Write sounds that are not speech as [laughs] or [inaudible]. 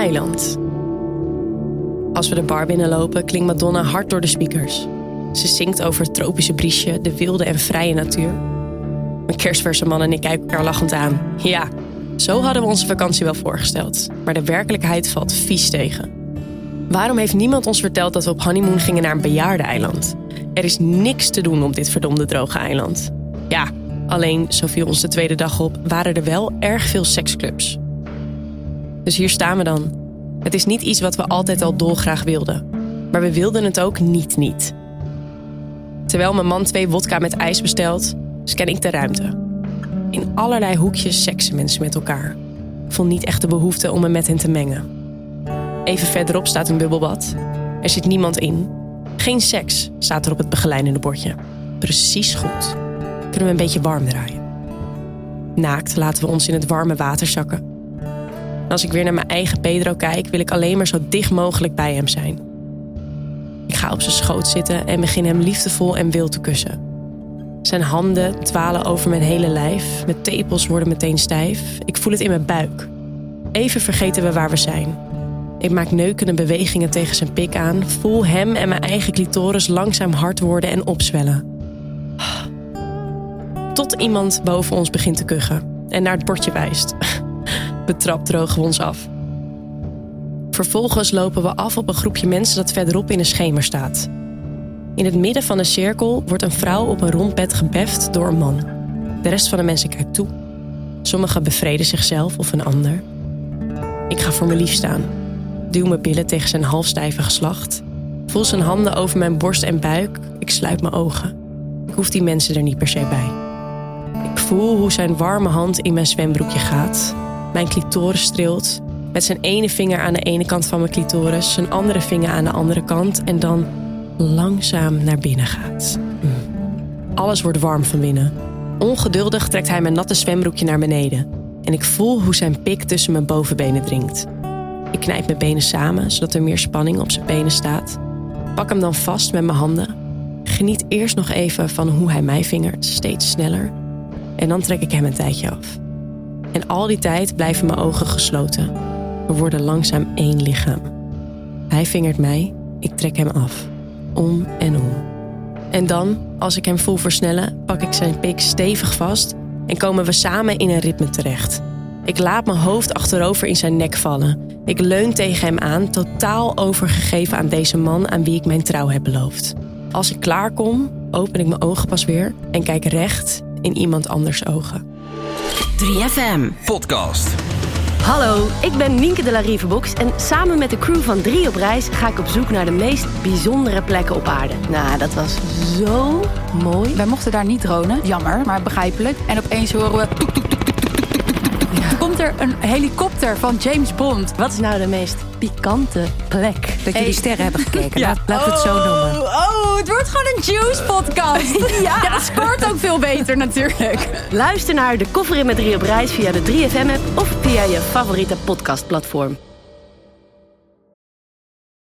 eiland. Als we de bar binnenlopen, klinkt Madonna hard door de speakers. Ze zingt over het tropische briesje, de wilde en vrije natuur. Mijn kerstverse man en ik kijken elkaar lachend aan. Ja, zo hadden we onze vakantie wel voorgesteld. Maar de werkelijkheid valt vies tegen. Waarom heeft niemand ons verteld dat we op honeymoon gingen naar een bejaardeneiland? Er is niks te doen op dit verdomde droge eiland. Ja, alleen, zo viel ons de tweede dag op, waren er wel erg veel seksclubs. Dus hier staan we dan. Het is niet iets wat we altijd al dolgraag wilden. Maar we wilden het ook niet niet. Terwijl mijn man twee wodka met ijs bestelt, scan ik de ruimte. In allerlei hoekjes seksen mensen met elkaar. Ik voel niet echt de behoefte om me met hen te mengen. Even verderop staat een bubbelbad. Er zit niemand in. Geen seks, staat er op het begeleidende bordje. Precies goed. Kunnen we een beetje warm draaien. Naakt laten we ons in het warme water zakken. Als ik weer naar mijn eigen Pedro kijk, wil ik alleen maar zo dicht mogelijk bij hem zijn. Ik ga op zijn schoot zitten en begin hem liefdevol en wild te kussen. Zijn handen dwalen over mijn hele lijf. Mijn tepels worden meteen stijf. Ik voel het in mijn buik. Even vergeten we waar we zijn. Ik maak neukende bewegingen tegen zijn pik aan, voel hem en mijn eigen clitoris langzaam hard worden en opzwellen. Tot iemand boven ons begint te kuchen en naar het bordje wijst. Betrapt drogen we ons af. Vervolgens lopen we af op een groepje mensen dat verderop in een schemer staat. In het midden van de cirkel wordt een vrouw op een rond bed gebeft door een man. De rest van de mensen kijkt toe. Sommigen bevreden zichzelf of een ander. Ik ga voor mijn lief staan duw mijn billen tegen zijn halfstijve geslacht. Voel zijn handen over mijn borst en buik. Ik sluit mijn ogen. Ik hoef die mensen er niet per se bij. Ik voel hoe zijn warme hand in mijn zwembroekje gaat. Mijn clitoris streelt. Met zijn ene vinger aan de ene kant van mijn clitoris, zijn andere vinger aan de andere kant en dan langzaam naar binnen gaat. Mm. Alles wordt warm van binnen. Ongeduldig trekt hij mijn natte zwembroekje naar beneden. En ik voel hoe zijn pik tussen mijn bovenbenen dringt. Ik knijp mijn benen samen, zodat er meer spanning op zijn benen staat. Pak hem dan vast met mijn handen. Geniet eerst nog even van hoe hij mij vingert, steeds sneller. En dan trek ik hem een tijdje af. En al die tijd blijven mijn ogen gesloten. We worden langzaam één lichaam. Hij vingert mij, ik trek hem af. Om en om. En dan, als ik hem voel versnellen, pak ik zijn pik stevig vast en komen we samen in een ritme terecht. Ik laat mijn hoofd achterover in zijn nek vallen. Ik leun tegen hem aan, totaal overgegeven aan deze man aan wie ik mijn trouw heb beloofd. Als ik klaar kom, open ik mijn ogen pas weer en kijk recht in iemand anders ogen. 3FM Podcast. Hallo, ik ben Nienke de la Rivebox en samen met de crew van 3 op reis ga ik op zoek naar de meest bijzondere plekken op aarde. Nou, dat was zo mooi. Wij mochten daar niet dronen, jammer, maar begrijpelijk. En opeens horen we... toek, toek, toek, komt er een helikopter van James Bond. Wat is nou de meest pikante plek? Dat jullie sterren hebben gekeken. [laughs] ja. We het zo noemen. Oh, het wordt gewoon een Juice podcast. [laughs] ja. dat scoort ook veel beter natuurlijk. Luister naar De Koffer in met 3 op reis via de 3FM app of via je favoriete podcastplatform.